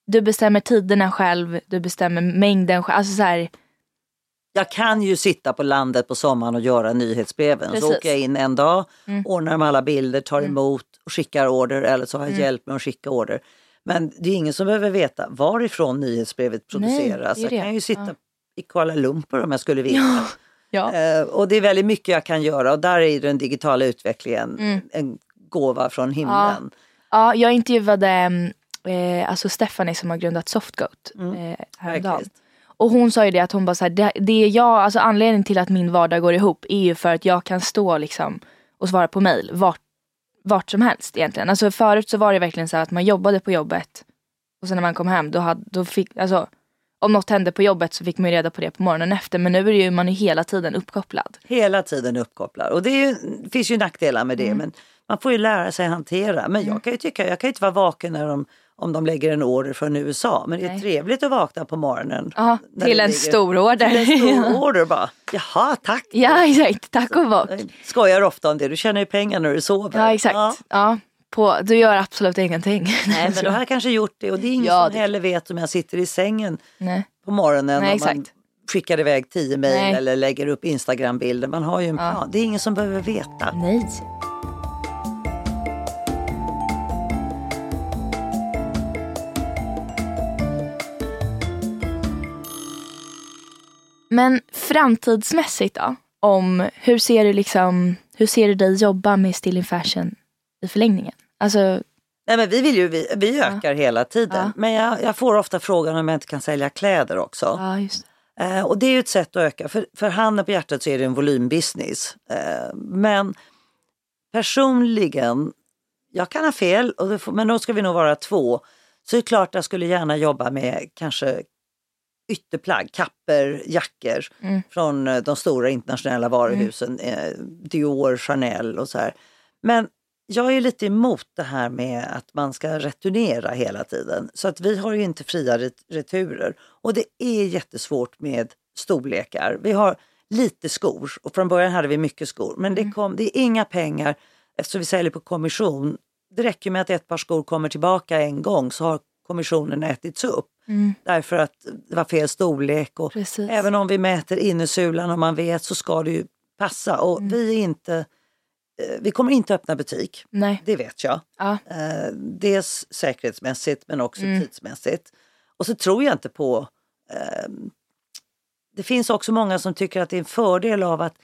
du bestämmer tiderna själv, du bestämmer mängden själv. Alltså så här, Jag kan ju sitta på landet på sommaren och göra nyhetsbreven. Precis. Så åker jag in en dag, Mm. ordnar med alla bilder, tar emot och skickar order eller så har jag hjälp med att skicka order. Men det är ingen som behöver veta varifrån nyhetsbrevet produceras. det det. Jag kan ju sitta Ja. i Kuala Lumpur om jag skulle vilja. ja. Eh, och det är väldigt mycket jag kan göra och där är den digitala utvecklingen Mm. en gåva från himlen. ja, jag intervjuade eh, alltså Stephanie som har grundat Softgoat eh, häromdagen. Verkligen. Och hon sa ju det att hon bara så här, det, det är jag, alltså anledningen till att min vardag går ihop är ju för att jag kan stå liksom och svara på mail vart, vart som helst egentligen. Alltså förut så var det verkligen så här att man jobbade på jobbet och sen när man kom hem då, hade, då fick, alltså om något hände på jobbet så fick man ju reda på det på morgonen efter men nu är ju man är hela tiden uppkopplad. Hela tiden uppkopplad. Och det, ju, finns ju nackdelar med det Mm. men man får ju lära sig hantera. Men jag kan ju tycka, jag kan ju inte vara vaken när de, om de lägger en order från USA. Men det är Nej. trevligt att vakna på morgonen. Ja, när till en stor order. Till en stor <laughs> order bara. Jaha, tack. ja exakt, tack och bock. Skojar ofta om det, du tjänar ju pengar när du sover. Ja exakt. Ja. på, du gör absolut ingenting. Nej men <laughs> du har kanske gjort det och det är ingen Ja, som det- heller vet om jag sitter i sängen Nej. på morgonen Nej, och man exakt. skickar iväg tio mejl eller lägger upp Instagram-bilder. Man har ju en Ja. plan. Det är ingen som behöver veta. Nej. Men framtidsmässigt då? Om, hur, ser du liksom, hur ser du dig jobba med Still in Fashion i förlängningen? Alltså, Nej, men vi, vill ju, vi, vi ökar hela tiden. Ja. Men jag, jag får ofta frågan om jag inte kan sälja kläder också. ja just det. Eh, och det är ju ett sätt att öka. För, för handen på hjärtat så är det en volymbusiness. Eh, men personligen, jag kan ha fel, och får, men då ska vi nog vara två. Så det är klart jag skulle gärna jobba med kanske ytterplagg, kapper, jackor Mm. från eh, de stora internationella varuhusen, eh, Dior, Chanel och så här. Men jag är lite emot det här med att man ska returnera hela tiden. Så att vi har ju inte fria ret- returer. Och det är jättesvårt med storlekar. Vi har lite skor och från början hade vi mycket skor. Men det, kom, det är inga pengar eftersom vi säljer på kommission. Det räcker med att ett par skor kommer tillbaka en gång så har kommissionen ätits upp. Mm. Därför att det var fel storlek. Och Precis. Även om vi mäter innersulan och man vet så ska det ju passa. Och Mm. vi inte eh, vi kommer inte öppna butik, Nej. det vet jag. Ja. Eh, dels säkerhetsmässigt men också Mm. tidsmässigt. Och så tror jag inte på... Eh, det finns också många som tycker att det är en fördel av att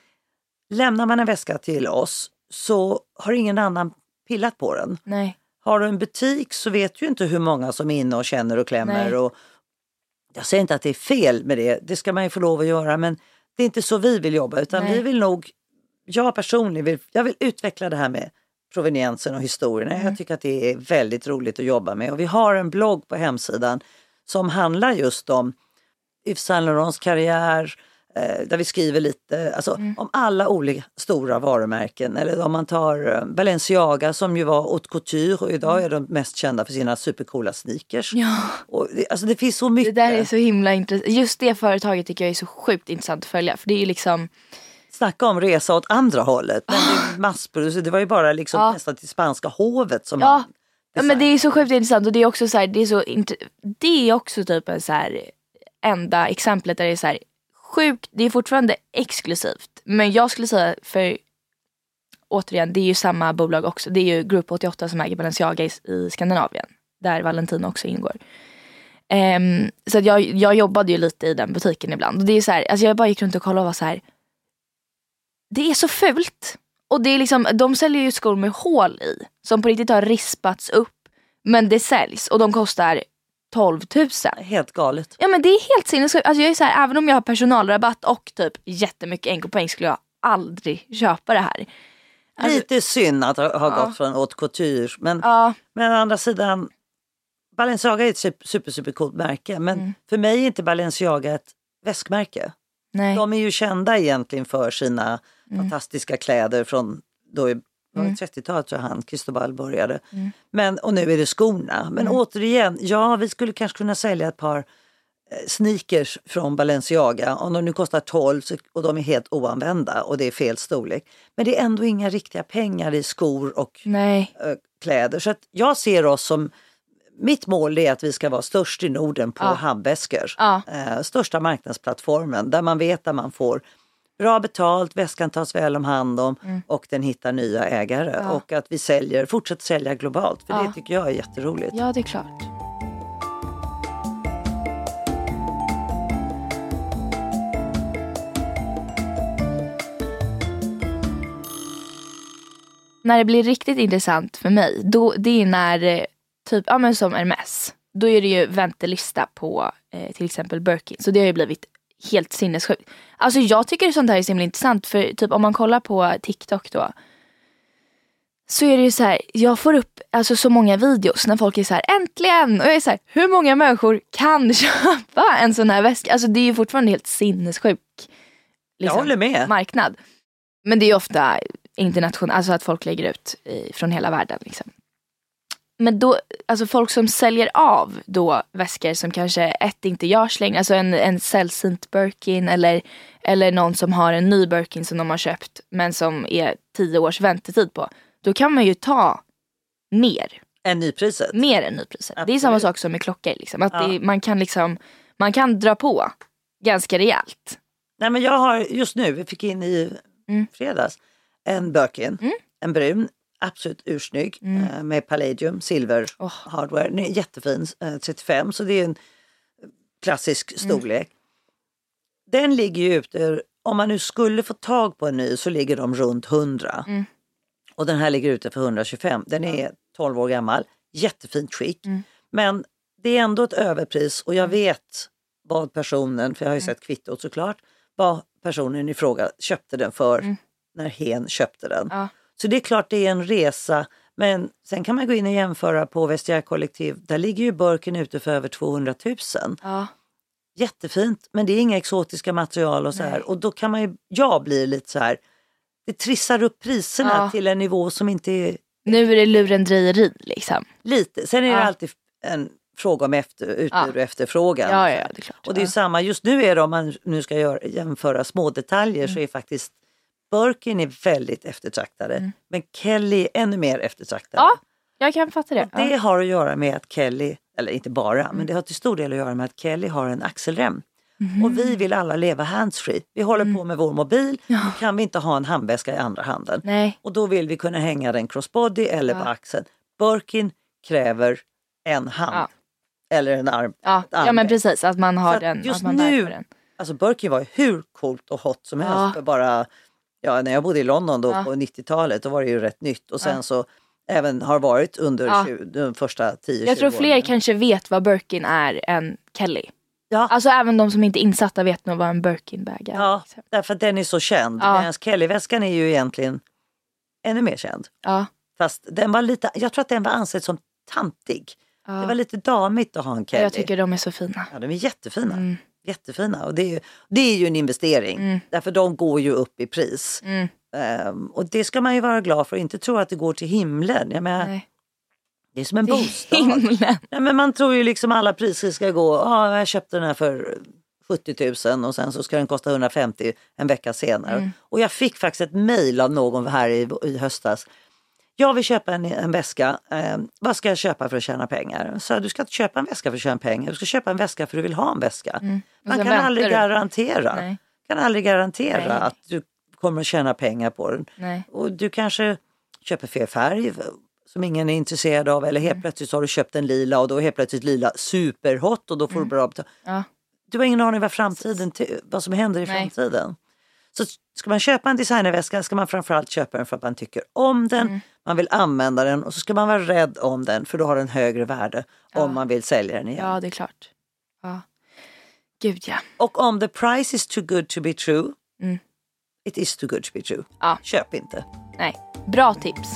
lämnar man en väska till oss så har ingen annan pillat på den. Nej. Har du en butik så vet du inte hur många som är inne och känner och klämmer. Nej. Och jag säger inte att det är fel med det, det ska man ju få lov att göra men det är inte så vi vill jobba utan Nej. vi vill nog, jag personligen vill, jag vill utveckla det här med proveniensen och historierna. Mm. Jag tycker att det är väldigt roligt att jobba med och vi har en blogg på hemsidan som handlar just om Yves Saint Laurents karriär, där vi skriver lite alltså, Mm. om alla olika stora varumärken. Eller om man tar eh, Balenciaga som ju var haute couture och idag är de mest kända för sina supercoola sneakers. Mm. Ja. Och det, alltså det finns så Det mycket. där är så himla intressant. Just det företaget tycker jag är så sjukt intressant att följa. För det är liksom, Snacka om resa åt andra hållet. Men det, massproducerat. det var ju bara liksom Ja. nästan till spanska hovet som Ja. han ja, men det är så sjukt intressant och det är också så här, det är så det är också typ en så här enda exemplet där det är så här sjukt, det är fortfarande exklusivt. Men jag skulle säga för återigen, det är ju samma bolag också. Det är ju Group 88 som äger Balenciaga i, i Skandinavien. Där Valentino också ingår. Um, så att jag, jag jobbade ju lite i den butiken ibland. Och det är så här, alltså jag bara gick runt och kollade och var så här. Det är så fult. Och det är liksom, de säljer ju skor med hål i. Som på riktigt har rispats upp. Men det säljs och de kostar 12 000. Helt galet. Ja men det är helt sinnessjukt. Alltså jag är så här, även om jag har personalrabatt och typ jättemycket NK-poäng skulle jag aldrig köpa det här. Alltså, Lite synd att ha, ha Ja. gått från haute couture. Men, ja, men å andra sidan, Balenciaga är ett super, super, super coolt märke. Men Mm. för mig är inte Balenciaga ett väskmärke. nej. De är ju kända egentligen för sina Mm. fantastiska kläder från då i var det 30-talet tror jag han, Cristobal började. Mm. Men, och nu är det skorna. Men återigen, ja vi skulle kanske kunna sälja ett par eh, sneakers från Balenciaga om de nu kostar 12 så- och de är helt oanvända och det är fel storlek. Men det är ändå inga riktiga pengar i skor och nej. eh, kläder. Så jag ser oss som, mitt mål är att vi ska vara störst i Norden på Ja. handväskor. Ja. Eh, största marknadsplattformen där man vet att man får bra betalt, väskan tas väl om hand om och den hittar nya ägare. Mm. Ja. Och att vi säljer, fortsätter sälja globalt för Ja. det tycker jag är jätteroligt. Ja det är klart. När det blir riktigt intressant för mig, då, det är när, eh, typ, ja men som Hermes, då är det ju väntelista på eh, till exempel Birkin. Så det har ju blivit helt sinnessjukt. Alltså jag tycker sånt här är så himla intressant för typ om man kollar på TikTok då. Så är det ju så här, jag får upp alltså, så många videos när folk är så här äntligen! Och jag är så här, hur många människor kan <laughs> köpa en sån här väska? Alltså det är ju fortfarande helt sinnessjuk liksom, Jag håller med. marknad. Men det är ju ofta internationellt, alltså att folk lägger ut i, från hela världen. Liksom. Men då, alltså folk som säljer av då väskor som kanske ett inte görs längre, alltså en, en sällsynt Birkin eller, eller någon som har en ny Birkin som de har köpt men som är tio års väntetid på. Då kan man ju ta mer, Än nypriset. mer än nypriset. Det är samma Absolut. sak som med klockor. Liksom. Att Ja. det, man, kan liksom, man kan dra på ganska rejält. Nej men jag har just nu, vi fick in i Mm. fredags, en Birkin, Mm. en brun, absolut ursnygg Mm. eh, med palladium, silver Åh. hardware. Den är jättefin, eh, 35 så det är en klassisk Mm. storlek. Den ligger ju ute, om man nu skulle få tag på en ny så ligger de runt 100. Mm. Och den här ligger ute för 125. Den är 12 år gammal, jättefint skick. Mm. Men det är ändå ett överpris och jag vet vad personen, för jag har ju Mm. sett kvittot såklart, vad personen i fråga köpte den för Mm. när hen köpte den. Ja. Så det är klart det är en resa men sen kan man gå in och jämföra på Vestiaire kollektiv. Där ligger ju burken ute för över 200 000. Ja. Jättefint men det är inga exotiska material och så Nej. här. Och då kan man ju, jag blir lite så här, det trissar upp priserna Ja. till en nivå som inte är Nu är det lurendrejeri liksom. lite. Sen är det Ja. alltid en fråga om efter, utbud och efterfrågan. Ja, ja, det är klart. Och det är samma, just nu är det om man nu ska göra, jämföra små detaljer Mm. så är faktiskt Birkin är väldigt eftertraktade. Mm. Men Kelly är ännu mer eftertraktade. Ja, jag kan fatta det. Och det Ja. Mm. har att göra med att Kelly, eller inte bara, men det har till stor del att göra med att Kelly har en axelrem. Mhm. Och vi vill alla leva handsfree. Vi håller på med vår mobil, Ja. kan vi inte ha en handväska i andra handen. Nej, Och då vill vi kunna hänga den crossbody eller på Ja. axeln. Birkin kräver en hand. Eller en arm. ja, ja men precis att man har Så den. just man nu- på den. Alltså Birkin var ju hur coolt och hot som helst. För bara, ja, när jag bodde i London då Ja. på 90-talet då var det ju rätt nytt och sen Ja. så även har varit under Ja. 20, de första 10-20 Jag tror fler åren. kanske vet vad Birkin är än Kelly. Ja. Alltså även de som inte är insatta vet nog vad en Birkin-bag är. Ja, liksom. därför att den är så känd. Ja. Medan Kelly-väskan är ju egentligen ännu mer känd. ja. Fast den var lite, jag tror att den var ansedd som tantig. ja. Det var lite damigt att ha en Kelly. Jag tycker de är så fina. Ja, de är jättefina. Mm. Jättefina. Och det, är ju, det är ju en investering. Mm. Därför de går ju upp i pris. Mm. Ehm, och det ska man ju vara glad för inte tro att det går till himlen. Jag menar, Nej. det är som en bostad. himlen. Nej, men man tror ju liksom alla priser ska gå, ja jag köpte den här för 70 000 och sen så ska den kosta 150 en vecka senare. Mm. Och jag fick faktiskt ett mejl av någon här i, i höstas. Jag vill köpa en, en väska, eh, vad ska jag köpa för att tjäna pengar? Så du ska inte köpa en väska för att tjäna pengar, du ska köpa en väska för att du vill ha en väska. Mm. Man kan aldrig garantera, Nej. kan aldrig garantera Nej. att du kommer att tjäna pengar på den. Nej. Och du kanske köper fel färg som ingen är intresserad av eller Mm. helt plötsligt så har du köpt en lila och då är helt plötsligt lila superhot och då Mm. får du bra betalt. Ja. Du har ingen aning vad framtiden, vad som händer i Nej. framtiden. Så ska man köpa en designerväska ska man framförallt köpa den för att man tycker om den, Mm. man vill använda den och så ska man vara rädd om den för då har den högre värde Ja. om man vill sälja den igen. ja, det är klart. Ja. Gud ja. Och om the price is too good to be true, Mm. it is too good to be true. Ja. Köp inte. Nej. Bra tips.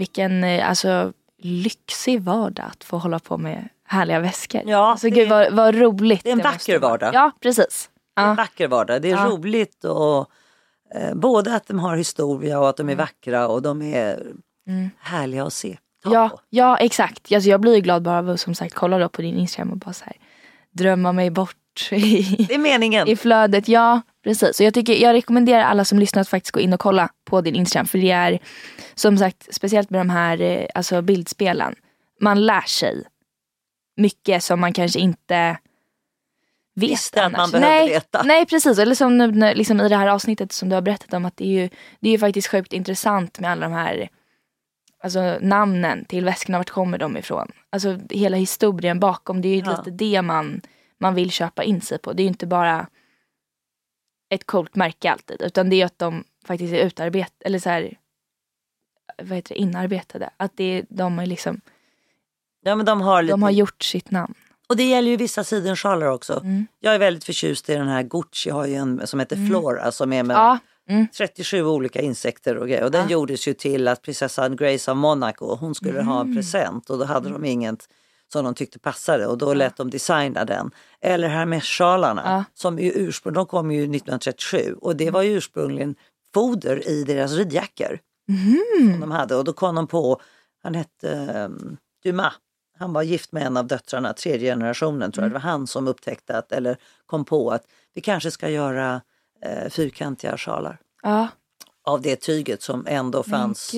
Vilken eh, alltså, lyxig vardag att få hålla på med härliga väskor. Ja, alltså, det gud vad, vad roligt. det är en vacker vardag. Ja, precis. Det är en vacker vardag. Det är Ja. roligt och eh, både att de har historia och att de är vackra och de är Mm. härliga att se. Ta Ja, på. ja, exakt. Alltså, jag blir ju glad bara av att som sagt kolla då på din Instagram och bara så här, drömma mig bort i, Det är meningen. <laughs> i flödet. Ja, precis. Och jag, tycker, jag rekommenderar alla som lyssnar att faktiskt gå in och kolla på din Instagram. För det är som sagt, speciellt med de här eh, alltså bildspelen. Man lär sig mycket som man kanske inte vet Visste att man annars. behövde nej, veta. Nej precis, eller som nu, liksom i det här avsnittet som du har berättat om att det är ju, det är ju faktiskt sjukt intressant med alla de här alltså, namnen till väskorna, vart kommer de ifrån? Alltså hela historien bakom, det är ju Ja. lite det man, man vill köpa in sig på. Det är ju inte bara ett coolt märke alltid, utan det är att de faktiskt är utarbetade, eller så här, vad heter det, inarbetade. Att det är, de, är liksom, Ja, men de har lite... de har gjort sitt namn. Och det gäller ju vissa sidensjalar också. Mm. Jag är väldigt förtjust i den här Gucci, har ju en som heter Flora som är med Ja, mm. 37 olika insekter och grejer. Och den Ja. gjordes ju till att prinsessan Grace av Monaco, hon skulle ha Mm. en present och då hade de inget som de tyckte passade och då lät de designa den. Eller Hermes-sjalarna Ja. som ju ursprung, de kom ju 1937 och det var ju ursprungligen foder i deras ridjackor. Mhm. Som de hade och då kom de på, han hette um, Dumas, han var gift med en av döttrarna, tredje generationen tror jag. Det var han som upptäckte att, eller kom på att vi kanske ska göra eh, fyrkantiga sjalar ja. av det tyget som ändå fanns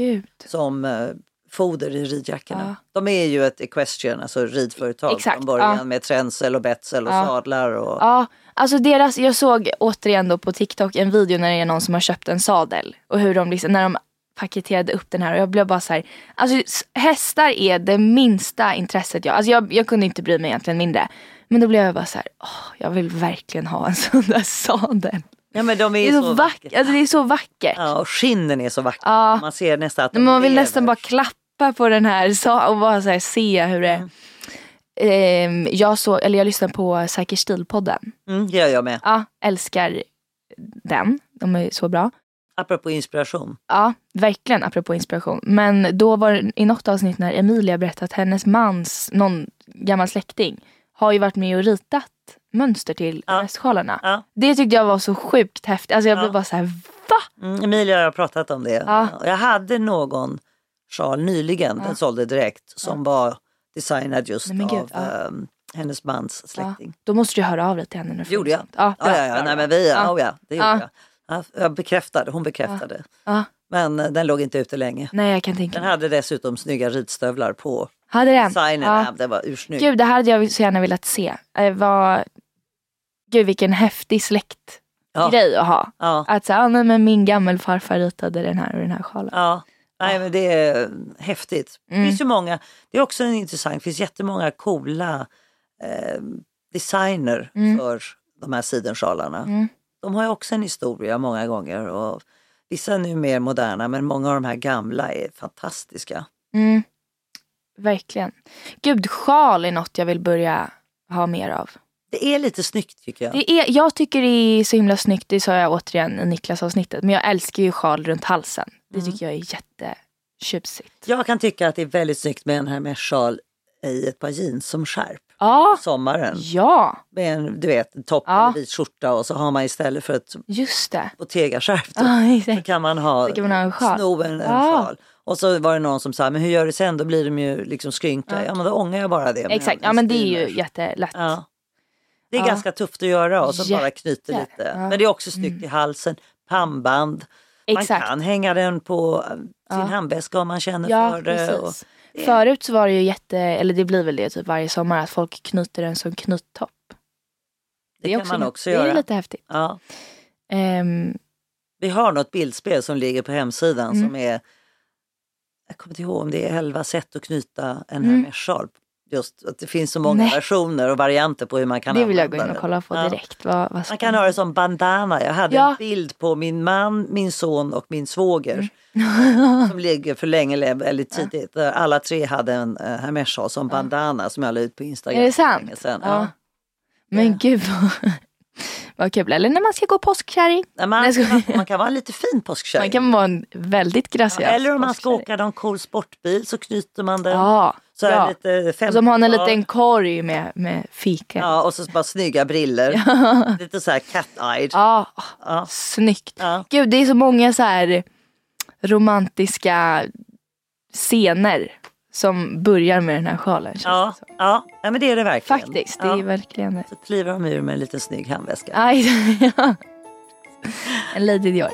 som eh, foder i ridjackorna. Ja. De är ju ett equestrian, alltså ridföretag Exakt, från början ja. med tränsel och betsel och Ja. sadlar. Och, Ja, alltså deras, jag såg återigen då på TikTok en video när det är någon som har köpt en sadel och hur de liksom, när de paketerade upp den här och jag blev bara så här, alltså hästar är det minsta intresset jag, alltså jag, jag kunde inte bry mig egentligen mindre. Men då blev jag bara så här, åh, jag vill verkligen ha en <laughs> sån där sadel. Ja men de är, Det är så, så vackert, vackra. alltså det är så vackert. Ja, och skinnen är så vackra. Ja. Man ser nästan att de Men man vill lever. nästan bara klappa på den här <laughs> och bara så här se hur det Ehm, jag, såg, eller jag lyssnade på Säker stil-podden. Mm, det gör jag med. Ja, älskar den. De är så bra. Apropå inspiration. Ja, verkligen apropå inspiration. Men då var det i något avsnitt när Emilia berättade att hennes mans, någon gammal släkting, har ju varit med och ritat mönster till Ja. Ja. Det tyckte jag var så sjukt häftigt. Alltså jag blev Ja. bara så här, va? Mm, Emilia har pratat om det. Ja. Jag hade någon sjal nyligen, den sålde direkt, som var designad just Nej, gud, av ja. ehm, hennes mans släkting. Då måste du höra av dig till henne. får Gjorde jag? Ja, Ja, ja, ja, nej, men vi, Ja. ja. ja, det gjorde Ja. jag. Ja, jag bekräftade, hon bekräftade. Ja. Men eh, den låg inte ute länge. Nej, jag kan tänka Den hade dessutom snygga ridstövlar på Hade den? designen. Ja. Ja. Den var ursnygg. Gud, det här hade jag så gärna velat se. Eh, vad... Gud, vilken häftig släktgrej Ja. att ha. Ja, Att säga, ah, nej, men min gammelfarfar ritade den här och den här sjalen. ja. Nej, men det är häftigt. Mm. Det finns ju många, det är också en intressant, det finns jättemånga coola eh, designer Mm. för de här sidensjalarna. De har ju också en historia många gånger. Och vissa är nu mer moderna men många av de här gamla är fantastiska. Mm. Verkligen. Gud, sjal är något jag vill börja ha mer av. Det är lite snyggt tycker jag. Det är, jag tycker det är så himla snyggt, det sa jag återigen i Niklas-avsnittet. Men jag älskar ju sjal runt halsen. Det Mm. tycker jag är jättetjusigt. Jag kan tycka att det är väldigt snyggt med en här med sjal i ett par jeans som skärp. Ja, Sommaren. ja, Med en du vet, en topp Ja. eller vit skjorta och så har man istället för ett just det. Bottega-skärp då, <laughs> Ja, så kan man ha, Så kan man ha en sjal. sno en, en Ja. sjal. Och så var det någon som sa, men hur gör du sen? Då blir de ju liksom skrynkliga. Ja, men då ångar jag bara det. Exakt, ja men det är ju jättelätt. Ja. Det är Ja. ganska tufft att göra och så bara knyter lite. Ja. Mm. Men det är också snyggt i halsen. Pannband. Man Exakt. kan hänga den på eh, sin Ja. handväska om man känner för det. Och, precis. Förut så var det ju jätte, eller det blir väl det typ varje sommar, att folk knyter den som knyttopp. det, är kan man också det göra. är lite häftigt. Ja. Ehm, Vi har något bildspel som ligger på hemsidan Mm. som är, jag kommer inte ihåg om det är 11 sätt att knyta en Mm. hermesjal. Just att det finns så många Nej. versioner och varianter på hur man kan det vill jag gå in och kolla på Ja. direkt. Vad, vad Man kan ha det som bandana. Jag hade Ja. en bild på min man, min son och min svåger Mm. <laughs> som ligger för länge, väldigt tidigt. Där Alla tre hade en uh, hermessjal som bandana som jag la ut på Instagram. Är det sant? sedan. Ja. Ja. Men gud vad, kul. Eller när man ska gå påskkärring. Man, man, man kan vara lite fin påskkärring. Man kan vara en väldigt graciös ja, eller om man ska åka någon cool sportbil så knyter man den. Ja, så är ja. lite Och så har en 50-tal. liten korg med, med fika. Ja. Ja, och så bara snygga briller. <laughs> Lite så här cat-eyed. Ja, Ja. snyggt. Ja. Gud, det är så många så här romantiska scener som börjar med den här sjalen. Ja, ja. ja, men det är det verkligen. Faktiskt, det ja. är verkligen det. Så kliver de ur med en liten snygg handväska. Aj, <laughs> ja. En Lady Dior.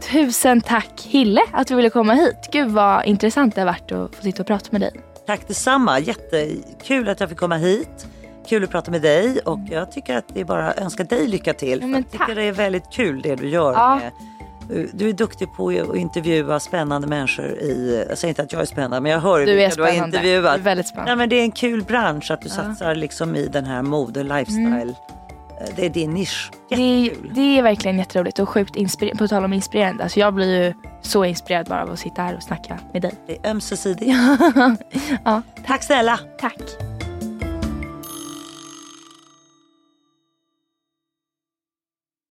Tusen tack Hille att du ville komma hit. Gud vad intressant det har varit att få sitta och prata med dig. Tack detsamma. Jättekul att jag fick komma hit. Kul att prata med dig och jag tycker att det är bara att önska dig lycka till. Ja, men jag tycker det är väldigt kul det du gör. Ja. Med, du är duktig på att intervjua spännande människor i, jag säger inte att jag är spännande men jag hör Du vilka du har intervjuat. Du är väldigt spännande. Ja, men det är en kul bransch att du satsar liksom i den här mode, lifestyle. Eh, Det är din nisch. Det är, Jättekul. det är verkligen jätteroligt och sjukt inspirerande. På tal om inspirerande. Alltså jag blir ju så inspirerad bara av att sitta här och snacka med dig. Det är ömsesidigt. <laughs> Ja, Tack snälla. tack.